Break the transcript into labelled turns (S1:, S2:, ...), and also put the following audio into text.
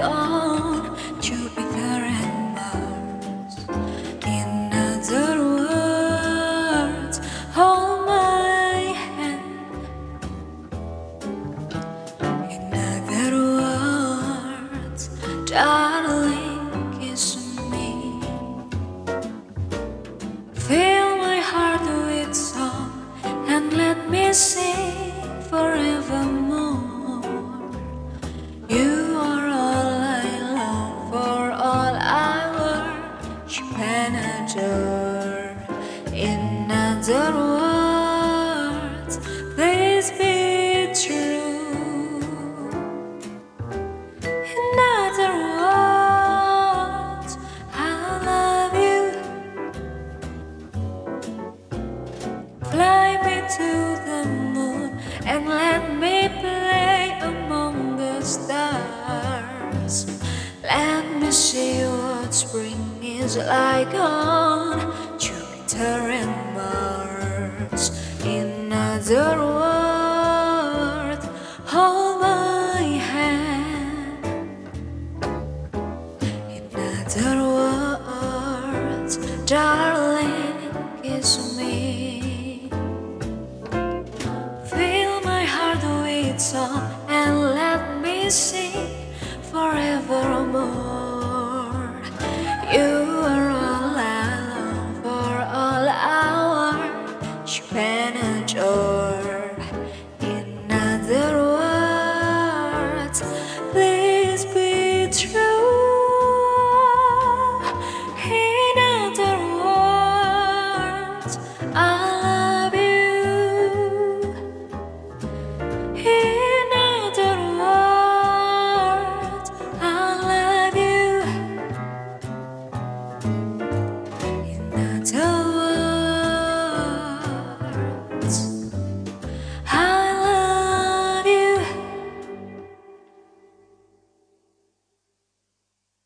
S1: on Jupiter and Mars. In other words, hold my hand. In other words, darling, kiss me. Fill my heart with song and let me sing forevermore. You adore. In other words, please be true. In other words, I love you. Fly me to the moon and let me play among the stars. Let me see what spring is like on Jupiter and Mars. In other words, hold my hand. In other words, darling, kiss me. Fill my heart with song and let me sing forevermore. 爱。